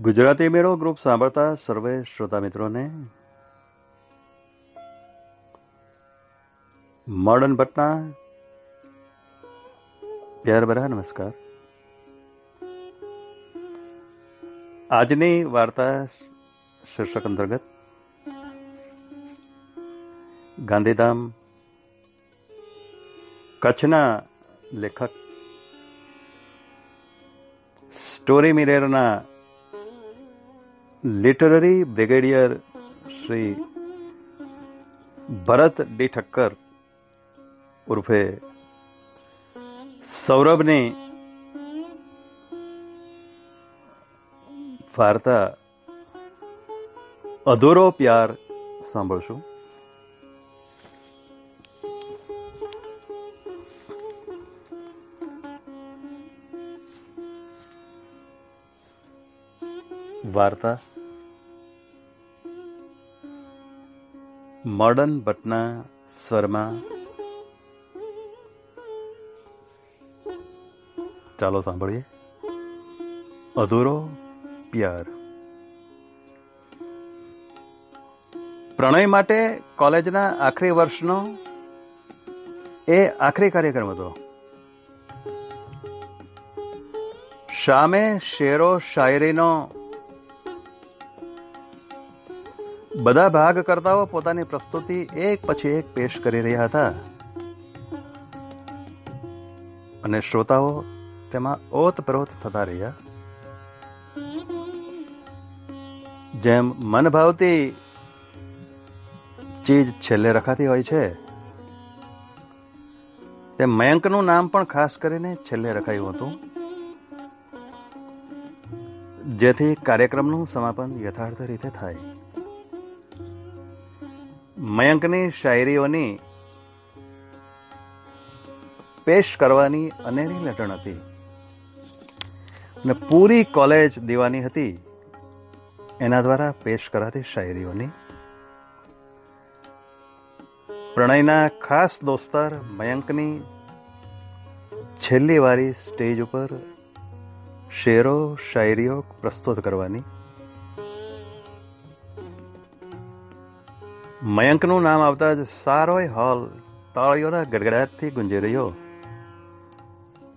ગુજરાતી મેળો ગ્રુપ સાંભળતા સર્વે શ્રોતા મિત્રોને મોર્ડન ભટ્ટના પ્યાર ભરા નમસ્કાર. આજની વાર્તા શીર્ષક અંતર્ગત ગાંધીધામ કચ્છના લેખક story મિરેરના literary brigadier Shri Bharat D Thakkar ઉર્ફે સૌરભની વાર્તા અધૂરો પ્યાર સાંભળશું વાર્તા મોડર્ન ભટ્ટના સ્વરમાં ચાલો સાંભળીએ અધૂરો પ્યાર પ્રણય માટે કોલેજના આખરી વર્ષનો એ આખરી કાર્યક્રમ હતો શામે શેરો શાયરીનો બધા ભાગકર્તાઓ પોતાની પ્રસ્તુતિ એક પછી એક પેશ કરી રહ્યા હતા. અને શ્રોતાઓ તેમાં ઓતપ્રોત થતા રહ્યા. જેમ મન ભાવતી ચીજ છેલ્લે રખાતી હોય છે તે મયંકનું નામ પણ ખાસ કરીને છેલ્લે રખાયું હતું. જેથી કાર્યક્રમનું સમાપન યથાર્થ રીતે થાય. મયંકની શાયરીઓની પેશ કરવાની અનેરી લટણ હતી. અને પૂરી કોલેજ દીવાની હતી. એના દ્વારા પેશ કરાતી શાયરીઓની. પ્રણયના ખાસ દોસ્તાર મયંકની છેલ્લી વારી સ્ટેજ ઉપર શેરો શાયરીઓ પ્રસ્તુત કરવાની મયંકનું નામ આવતા જ સારોય હોલ તાળીઓના ગડગડાટથી ગુંજી રહ્યો.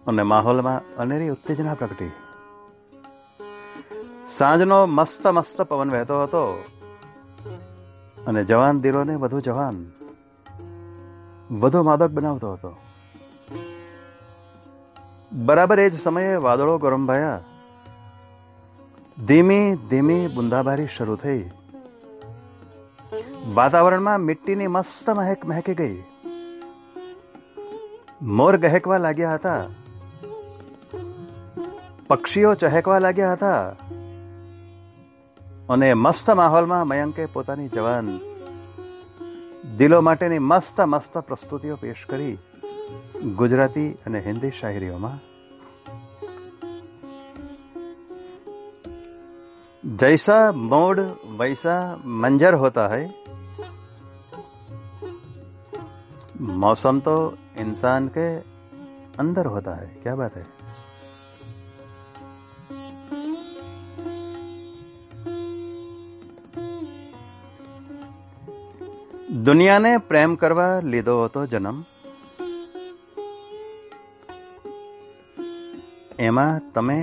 અને માહોલમાં અનેરી ઉત્તેજના પ્રગટી. સાંજનો મસ્ત મસ્ત પવન વહેતો હતો. અને જવાન દિલોને વધુ જવાન, વધુ માદક બનાવતો હતો. બરાબર એ જ સમયે વાદળો ગરમભાયા ધીમી ધીમી બુંદાબારી શરૂ થઈ. વાતાવરણમાં મિટ્ટીની મસ્ત મહેક મહેકી ગઈ. મોર ગહેકવા લાગ્યા હતા. પક્ષીઓ ચહેકવા લાગ્યા હતા. અને મસ્ત માહોલમાં મયંકે પોતાની જવાન દિલો માટેની મસ્ત મસ્ત પ્રસ્તુતિઓ પેશ કરી ગુજરાતી અને હિન્દી શાયરીઓમાં. જૈસા, મોડ, વૈસા, મંજર હોતા હૈ. मौसम तो इंसान के अंदर होता है क्या बात है દુનિયાને પ્રેમ કરવા લીધો હતો જન્મ એમાં તમે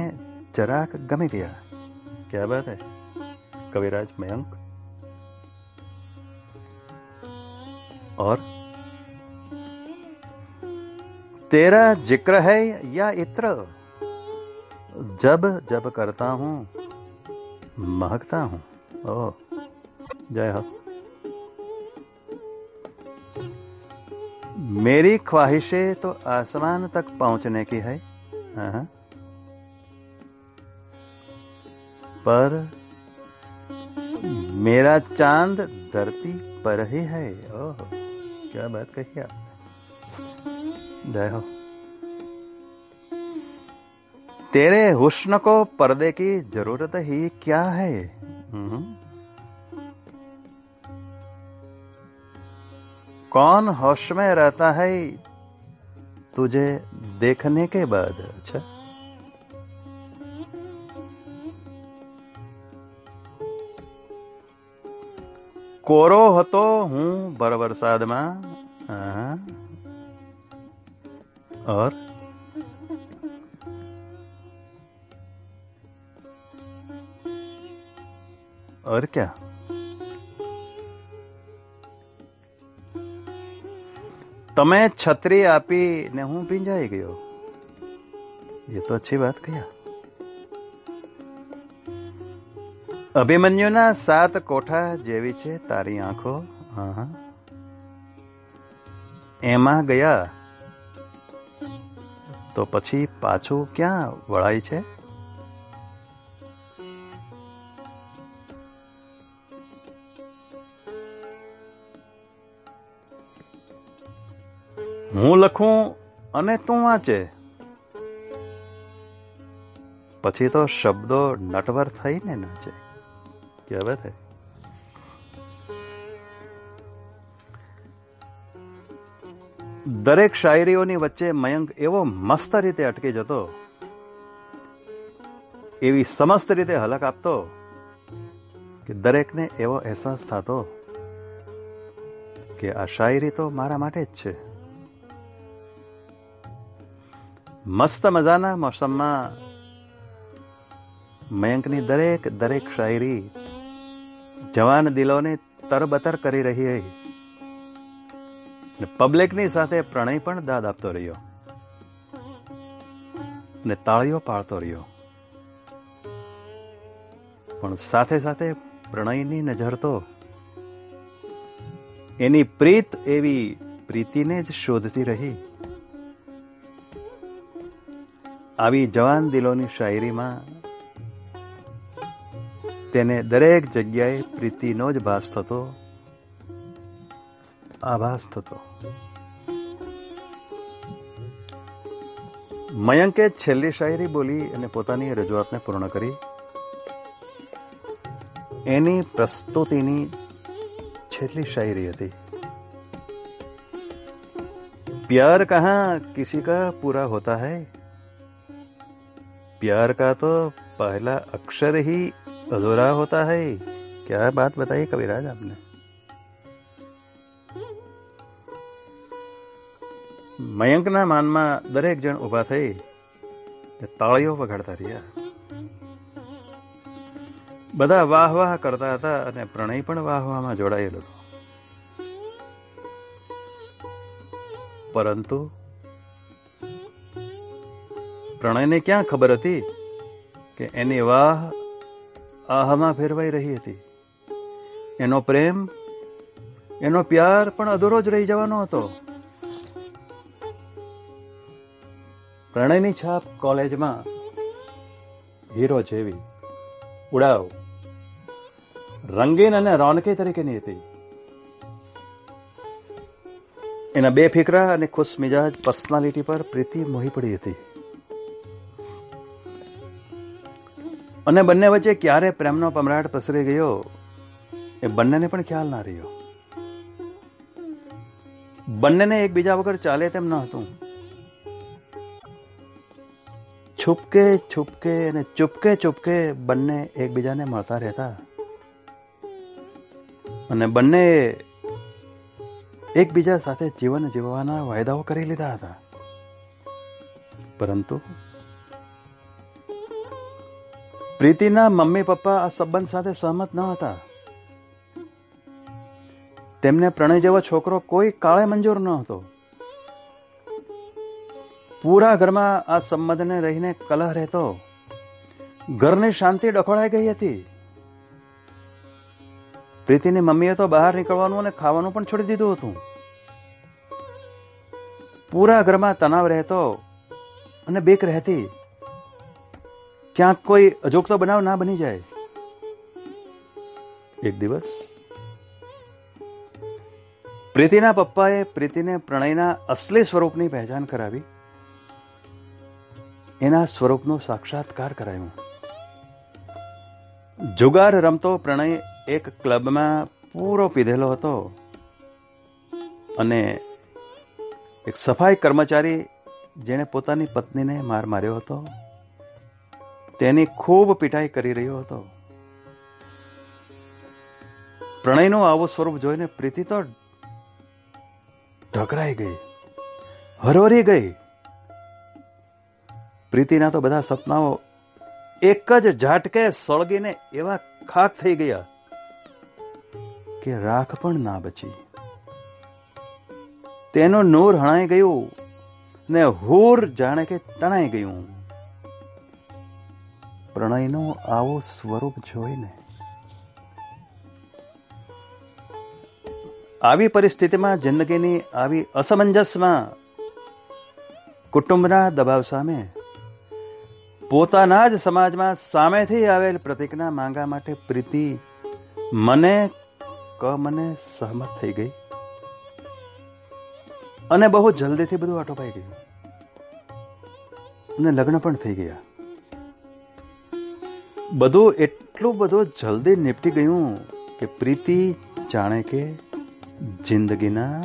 જરાક ગમી ગયા क्या बात है कविराज मयंक और तेरा ज़िक्र है या इत्र? जब जब करता हूँ, महकता हूँ। ओ, जय हो। मेरी ख्वाहिशें तो आसमान तक पहुँचने की है। हाँ। पर मेरा चाँद धरती पर ही है। ओह, क्या बात कही आप। जय तेरे हुस्न को पर्दे की ज़रूरत ही क्या है? हम्म। कौन होश में रहता है तुझे देखने के बाद अच्छा? कोरो હતો હું ભર વરસાદમાં और और क्या તમે છત્રી આપીને હું ભીંજાઈ ગયો એ તો અચ્છી વાત કહ્યા અભિમન્યુના સાત કોઠા જેવી છે તારી આંખો હા હા. એમાં ગયા તો પછી પાછું ક્યાં વળાય છે? હું લખું અને તું વાંચે. પછી તો શબ્દો નટવર થઈને નાચે. હવે હે દરેક શાયરીઓની વચ્ચે મયંક એવો મસ્ત રીતે અટકી જતો, એવી સમસ્ત રીતે હલક આપતો કે દરેકને એવો અહેસાસ થતો કે આ શાયરી તો મારા માટે જ છે. મસ્ત મજાના મોસમમાં મયંકની દરેક દરેક શાયરી જવાન દિલોને તરબતર કરી રહી હતી ને પબ્લિકની સાથે પ્રણય પણ દાદ આપતો રહ્યો. ને તાળીઓ પાડતો રહ્યો. પણ સાથે સાથે પ્રણયની નજર તો એની પ્રીત એવી પ્રીતિને જ શોધતી રહી. આવી જવાન દિલોની શાયરીમાં તેને દરેક જગ્યાએ પ્રીતિનો જ ભાસ થતો આભાસ થતો મયંકે છેલ્લી શાયરી બોલી અને પોતાની રજૂઆતને પૂર્ણ કરી એની પ્રસ્તુતિની છેલ્લી શાયરી હતી प्यार कहाँ किसी का पूरा होता है प्यार का तो पहला अक्षर ही अधूरा होता है क्या बात बताइए कविराज आपने મયંકના માનમાં દરેક જણ ઊભા થઈ તાળીઓ વગાડતા રહ્યા. બધા વાહ વાહ કરતા હતા અને પ્રણય પણ વાહ વાહમાં જોડાયેલો. હતો પરંતુ પ્રણયને ક્યાં ખબર હતી કે એની વાહ આહમાં ફેરવાઈ રહી હતી? એનો પ્રેમ, એનો પ્યાર પણ અધૂરો જ રહી જવાનો હતો. પ્રણયની છાપ કોલેજમાં હીરો જેવી. ઉડાવ. રંગીન અને રોનકી તરીકેની હતી. એના બે ફિકરા અને ખુશ મિજાજ પર્સનાલિટી પર પ્રીતિ મોહી પડી હતી. અને બંને વચ્ચે ક્યારે પ્રેમનો પમરાટ પસરી ગયો, એ બંનેને પણ ખ્યાલ ના રહ્યો. બંનેને એકબીજા વગર ચાલે તેમ ન હતું. છુપકે છુપકે અને ચૂપકે ચૂપકે બંને એકબીજાને મળતા રહેતા અને બંને એકબીજા સાથે જીવન જીવવાના વાયદાઓ કરી લીધા હતા પરંતુ પ્રીતિના મમ્મી પપ્પા આ સંબંધ સાથે સહમત ન હતા તેમને પ્રણય જેવો છોકરો કોઈ કાળે મંજૂર ન હતો પૂરા ઘરમાં આ સંબંધને રહીને કલહ રહેતો. ઘરની શાંતિ ડખોળાઈ ગઈ હતી. પ્રીતિની મમ્મીએ તો બહાર નીકળવાનું અને ખાવાનું પણ છોડી દીધું હતું. પૂરા ઘરમાં તણાવ રહેતો અને બેક રહેતી. ક્યાંક કોઈ અજોગતો બનાવ ના બની જાય. એક દિવસ, પ્રીતિના પપ્પાએ પ્રીતિને પ્રણયના અસલી સ્વરૂપની પહેચાન કરાવી. એના સ્વરૂપનો સાક્ષાત્કાર કરાયો. જુગાર રમતો પ્રણય એક ક્લબમાં પૂરો પીધેલો હતો અને એક સફાઈ કર્મચારી જેણે પોતાની પત્નીને માર માર્યો હતો, તેની ખૂબ પીટાઈ કરી રહ્યો હતો. પ્રણયનું આવું સ્વરૂપ જોઈને પ્રીતિ તો ઢકરાઈ ગઈ, હરવરી ગઈ. પ્રીતિના તો બધા સપનાઓ એક જ ઝાટકે સળગીને એવા ખાક થઈ ગયા કે રાખ પણ ના બચી. તેનો નૂર હણાઈ ગયું ને હુર જાણે કે તણાઈ ગયું. પ્રણયનું આવું સ્વરૂપ જોઈને આવી પરિસ્થિતિમાં જિંદગીની આવી અસમંજસમાં કુટુંબના દબાવ સામે પોતાના જ સમાજમાં સામેથી આવેલ પ્રતિજ્ઞા માંગા માટે પ્રીતિ મને ક મને સહમત થઈ ગઈ. અને બહુ જલ્દીથી બધું આટોપાઈ ગયું. અને લગ્ન પણ થઈ ગયા. બધું એટલું બધું જલ્દી નિપટી ગયું કે પ્રીતિ જાણે કે જિંદગીના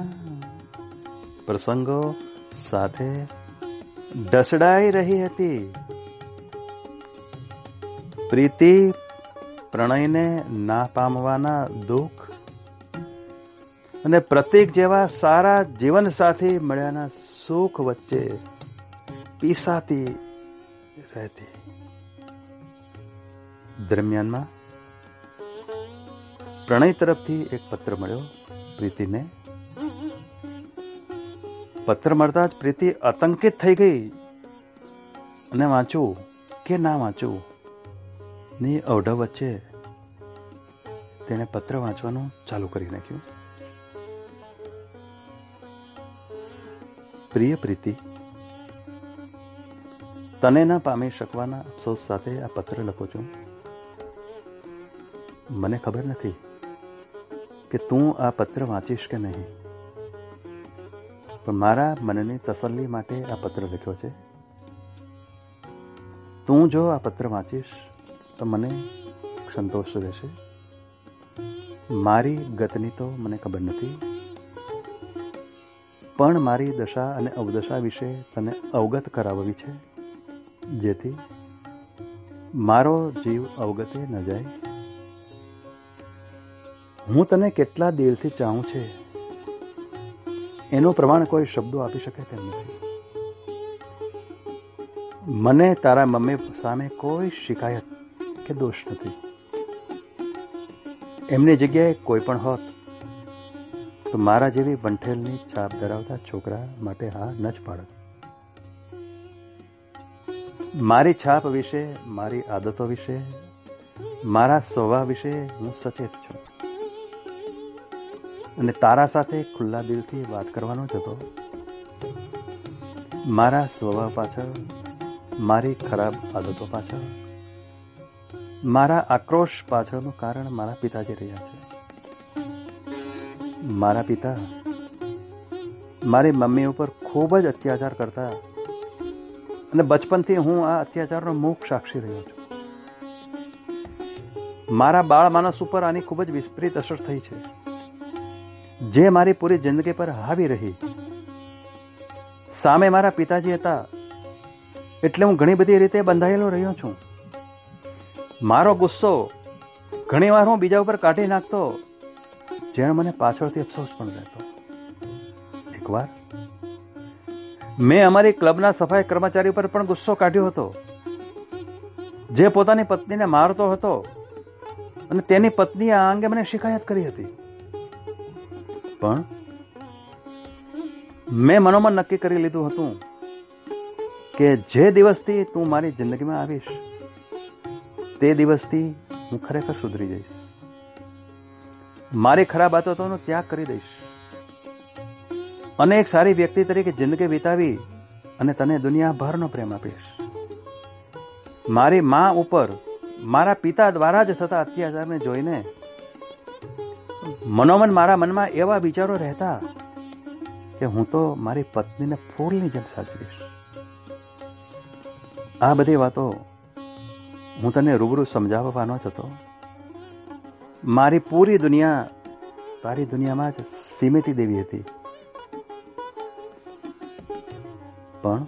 પ્રસંગો સાથે ડસડાઈ રહી હતી. પ્રીતિ, પ્રણયને ના પામવાના દુઃખ અને પ્રતિક જેવા સારા જીવન સાથી મળ્યાના સુખ વચ્ચે પીસાતી રહેતી. દરમિયાનમાં પ્રણય તરફથી એક પત્ર મળ્યો પ્રીતિને. પત્ર મળતા જ પ્રીતિ આતંકિત થઈ ગઈ અને વાંચું કે ના વાંચું ની અવઢ વચ્ચે તેણે પત્ર વાંચવાનું ચાલુ કરી નાખ્યું. પ્રિય પ્રીતિ, તને ના પામી શકવાના અફસોસ સાથે આ પત્ર લખું છું. મને ખબર નથી કે તું આ પત્ર વાંચીશ કે નહીં. પણ મારા મનની તસલ્લી માટે આ પત્ર લખ્યો છે. તું જો આ પત્ર વાંચીશ તો મને સંતોષ રહેશે. મારી ગતની તો મને ખબર નથી. પણ મારી દશા અને અવદશા વિશે તને અવગત કરાવવી છે, જેથી મારો જીવ અવગતે ન જાય. હું તને કેટલા દિલથી ચાહું છે, એનું પ્રમાણ કોઈ શબ્દો આપી શકે તેમ નથી. મને તારા મમ્મી સામે કોઈ શિકાયત કે દોષ નથી. એમની જગ્યાએ કોઈ પણ હોત, તો મારા જેવી બંઠેલની છાપ ધરાવતા છોકરા માટે હા ન જ પાડત. મારી છાપ વિશે, મારી આદતો વિશે, મારા સ્વભાવ વિશે હું સચેત છું. અને તારા સાથે ખુલ્લા દિલથી વાત કરવાનો જ હતો. મારા સ્વભાવ પાછળ, મારી ખરાબ આદતો પાછળ મારા આક્રોશ પાછળનું કારણ મારા પિતાજી રહ્યા છે. મારા પિતા મારી મમ્મી ઉપર ખૂબ જ અત્યાચાર કરતા અને બચપનથી હું આ અત્યાચારનો મુખ સાક્ષી રહ્યો છું. મારા બાળ માનસ ઉપર આની ખૂબ જ વિપરીત અસર થઈ છે. જે મારી પૂરી જિંદગી પર હાવી રહી. સામે મારા પિતાજી હતા. એટલે હું ઘણી બધી રીતે બંધાયેલો રહ્યો છું. મારો ગુસ્સો ઘણીવાર હું બીજા ઉપર કાઢી નાખતો, જેણે મને પાછળથી અફસોસ પણ રહેતો એકવાર મેં અમારી ક્લબના સફાઈ કર્મચારી પર પણ ગુસ્સો કાઢ્યો હતો. જે પોતાની પત્નીને મારતો હતો અને તેની પત્નીએ આ અંગે મને શિકાયત કરી હતી. પણ મેં મનોમન નક્કી કરી લીધું હતું કે જે દિવસથી તું મારી જિંદગીમાં આવીશ તે દિવસથી હું ખરેખર સુધરી જઈશ. મારી ખરાબ આદતોનો ત્યાગ કરી દઈશ. અને એક સારી વ્યક્તિ તરીકે જિંદગી વિતાવી અને તને દુનિયાભરનો પ્રેમ આપીશ. મારી મા ઉપર મારા પિતા દ્વારા જ થતા અત્યાચારને જોઈને મનોમન મારા મનમાં એવા વિચારો રહેતા કે હું તો મારી પત્નીને ફૂલની જેમ સાચવીશ. આ બધી વાતો હું તને રૂબરૂ સમજાવવાનો જ હતો. મારી પૂરી દુનિયા તારી દુનિયામાં જ સીમેટી દેવી હતી. પણ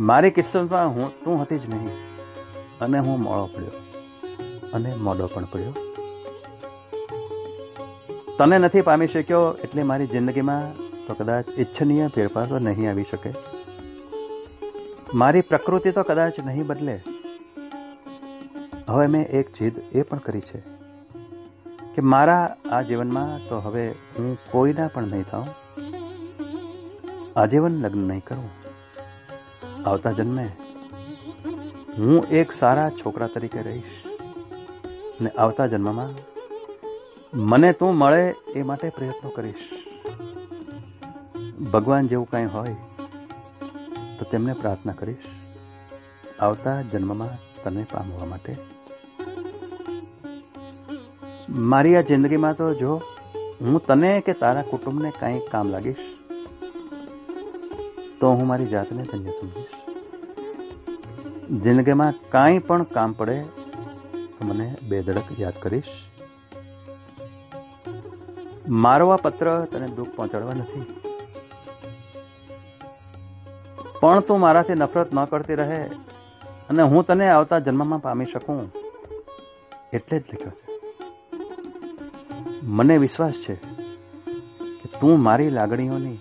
મારી કિસ્મતમાં હું તું હતી જ નહીં અને હું મોડો પડ્યો અને મોડો પણ પડ્યો. તને નથી પામી શક્યો એટલે મારી જિંદગીમાં તો કદાચ ઈચ્છનીય ફેરફાર તો નહીં આવી શકે. મારી પ્રકૃતિ તો કદાચ નહીં બદલે હવે મેં એક જીદ એ પણ કરી છે કે મારા આ જીવનમાં તો હવે હું કોઈના પણ નહીં થાઉં. આજીવન લગ્ન નહીં કરું. આવતા જન્મે હું એક સારા છોકરા તરીકે રહીશ. ને આવતા જન્મમાં મને તું મળે એ માટે પ્રયત્નો કરીશ. ભગવાન જેવું કાંઈ હોય તો તેમને પ્રાર્થના કરીશ. આવતા જન્મમાં તને પામવા માટે મારી આ જિંદગીમાં તો જો હું તને કે તારા કુટુંબને કાંઈ કામ લાગીશ, તો હું મારી જાતને ધન્ય સમજીશ. જિંદગીમાં કાંઈ પણ કામ પડે, તો મને બેધડક યાદ કરીશ. મારો આ પત્ર તને દુઃખ પહોંચાડવા નથી. પણ તું મારાથી નફરત ન કરતી રહે, અને હું તને આવતા જન્મમાં પામી શકું, એટલે જ લખ્યો છે. મને વિશ્વાસ છે કે તું મારી લાગણીઓની,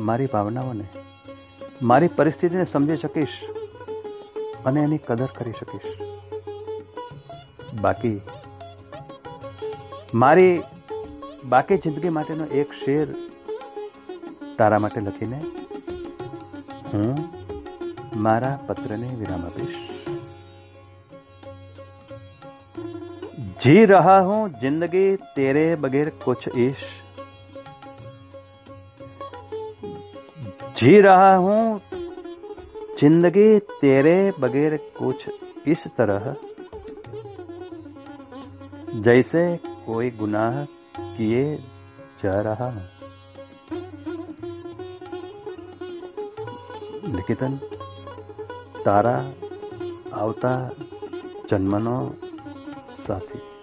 મારી ભાવનાઓને, મારી પરિસ્થિતિને સમજી શકીશ અને એની કદર કરી શકીશ. બાકી, મારી બાકી જિંદગી માટેનો એક શેર તારા માટે લખીને હું મારા પત્રને વિરામ આપીશ. जी रहा हूँ, ज़िंदगी तेरे बगैर कुछ इश। जी रहा हूँ, ज़िंदगी तेरे बगैर कुछ इस तरह। जैसे कोई गुनाह किए जा रहा हूँ। निकितन तारा, आवता, जन्मनो, साथी।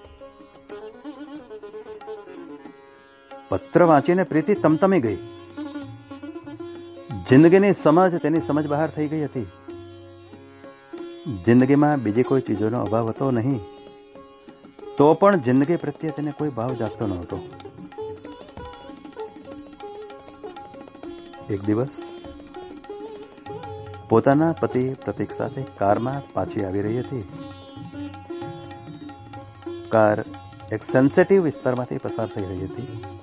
પત્ર વાંચીને પ્રીતિ તમતમી ગઈ. જિંદગીની સમજ તેની સમજ બહાર થઈ ગઈ હતી. જિંદગીમાં બીજી કોઈ ચીજોનો અભાવ હતો નહીં. તો પણ જિંદગી પ્રત્યે તેને કોઈ ભાવ જાગતો નહોતો એક દિવસ પોતાના પતિ પ્રતિક સાથે કારમાં પાછી આવી રહી હતી. કાર એક સેન્સેટિવ વિસ્તારમાંથી પસાર થઈ રહી હતી.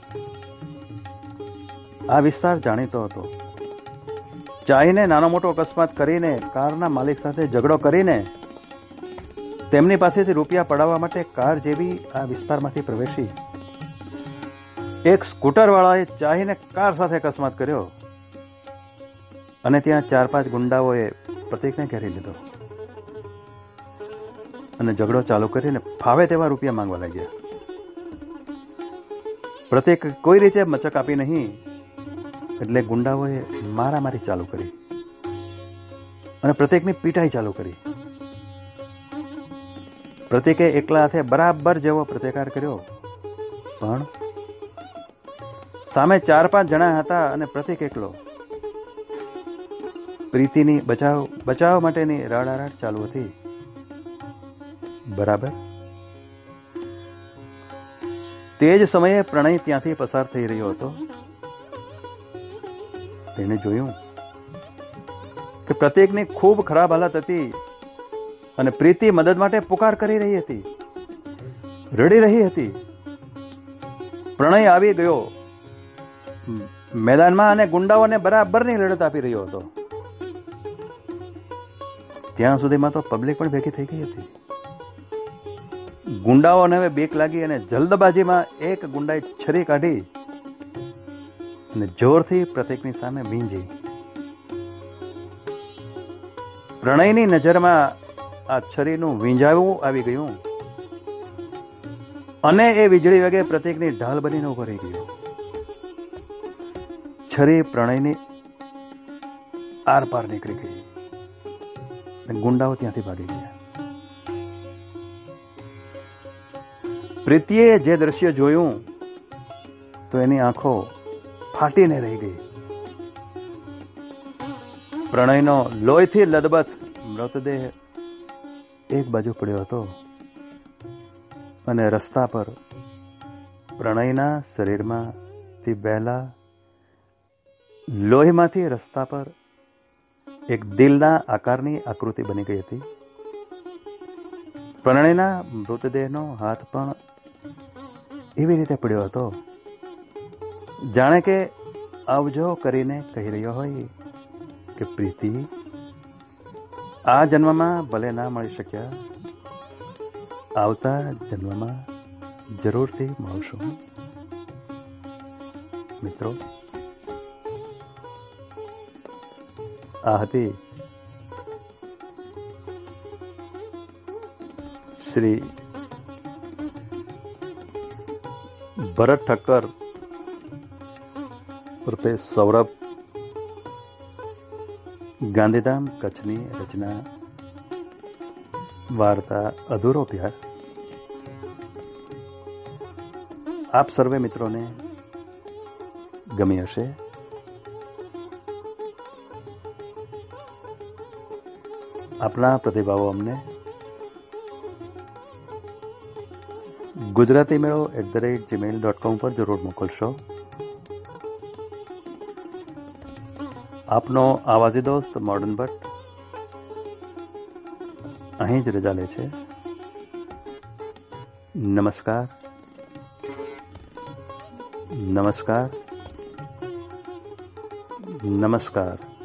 આ વિસ્તાર જાણીતો હતો. ચાહીને નાનો મોટો અકસ્માત કરીને કારના માલિક સાથે ઝઘડો કરીને તેમની પાસેથી રૂપિયા પડાવવા માટે કાર જેવી આ વિસ્તારમાંથી પ્રવેશી. એક સ્કૂટર વાળાએ ચાહીને કાર સાથે અકસ્માત કર્યો અને ત્યાં ચાર પાંચ ગુંડાઓએ પ્રતિકને ઘેરી લીધો અને ઝઘડો ચાલુ કરીને ફાવે તેવા રૂપિયા માંગવા લાગ્યા. પ્રતિક કોઈ રીતે મચક આપી નહીં એટલે ગુંડાઓએ મારામારી ચાલુ કરી. અને પ્રત્યેકની પીટાઈ ચાલુ કરી. પ્રત્યેકે એકલા હાથે બરાબર જેવો પ્રતિકાર કર્યો. પણ સામે ચાર પાંચ જણા હતા અને પ્રતિક એકલો. પ્રીતિની બચાવ બચાવ માટેની રાડારાડ ચાલુ હતી. બરાબર? તે જ સમયે પ્રણય ત્યાંથી પસાર થઈ રહ્યો હતો. તેણે જોયું કે પ્રત્યેકની ખૂબ ખરાબ હાલત હતી અને પ્રીતિ મદદ માટે પુકાર કરી રહી હતી, રડી રહી હતી. પ્રણય આવી ગયો. મેદાનમાં અને ગુંડાઓને બરાબરની લડત આપી રહ્યો હતો. ત્યાં સુધીમાં તો પબ્લિક પણ ભેગી થઈ ગઈ હતી. ગુંડાઓને હવે બેક લાગી અને જલ્દબાજીમાં એક ગુંડાએ છરી કાઢી અને જોરથી પ્રતિકની સામે વીંજી પ્રણયની નજરમાં આ છરીનું વીંજાવું આવી ગયું. અને એ વીજળી વેગે પ્રતિકની ઢાલ બનીને ઊભો રહી ગયો. છરી પ્રણયની આર પાર નીકળી ગઈ. ગુંડાઓ ત્યાંથી ભાગી ગયા. પ્રીતિએ જે દ્રશ્ય જોયું, તો એની આંખો ફાટીને રહી ગઈ. પ્રણયનો લોહીથી લદબથ મૃતદેહ એક બાજુ પડ્યો હતો અને રસ્તા પર પ્રણયના શરીરમાંથી વહેલા લોહીમાંથી રસ્તા પર એક દિલના આકારની આકૃતિ બની ગઈ હતી. પ્રણયના મૃતદેહનો હાથ પણ એવી રીતે પડ્યો હતો જાણે કે આવજો કરીને કહી રહ્યો હોય કે પ્રીતિ, આ જન્મમાં ભલે ના મળી શક્યા, આવતા જન્મમાં જરૂરથી મળશું. મિત્રો, આ હતી શ્રી ભરત ઠક્કર ઉર્ફે સૌરભ ગાંધીધામ કચ્છની રચના વાર્તા અધૂરો પ્યાર આપ સર્વે મિત્રોને ગમી હશે આપના પ્રતિભાવો અમને Gujarati Melo at the rate Gmail dot com પર જરૂર મોકલશો આપનો આવાજી દોસ્ત મોર્ડન ભટ્ટ. અહીં જ રજા લે છે. નમસ્કાર. નમસ્કાર. નમસ્કાર.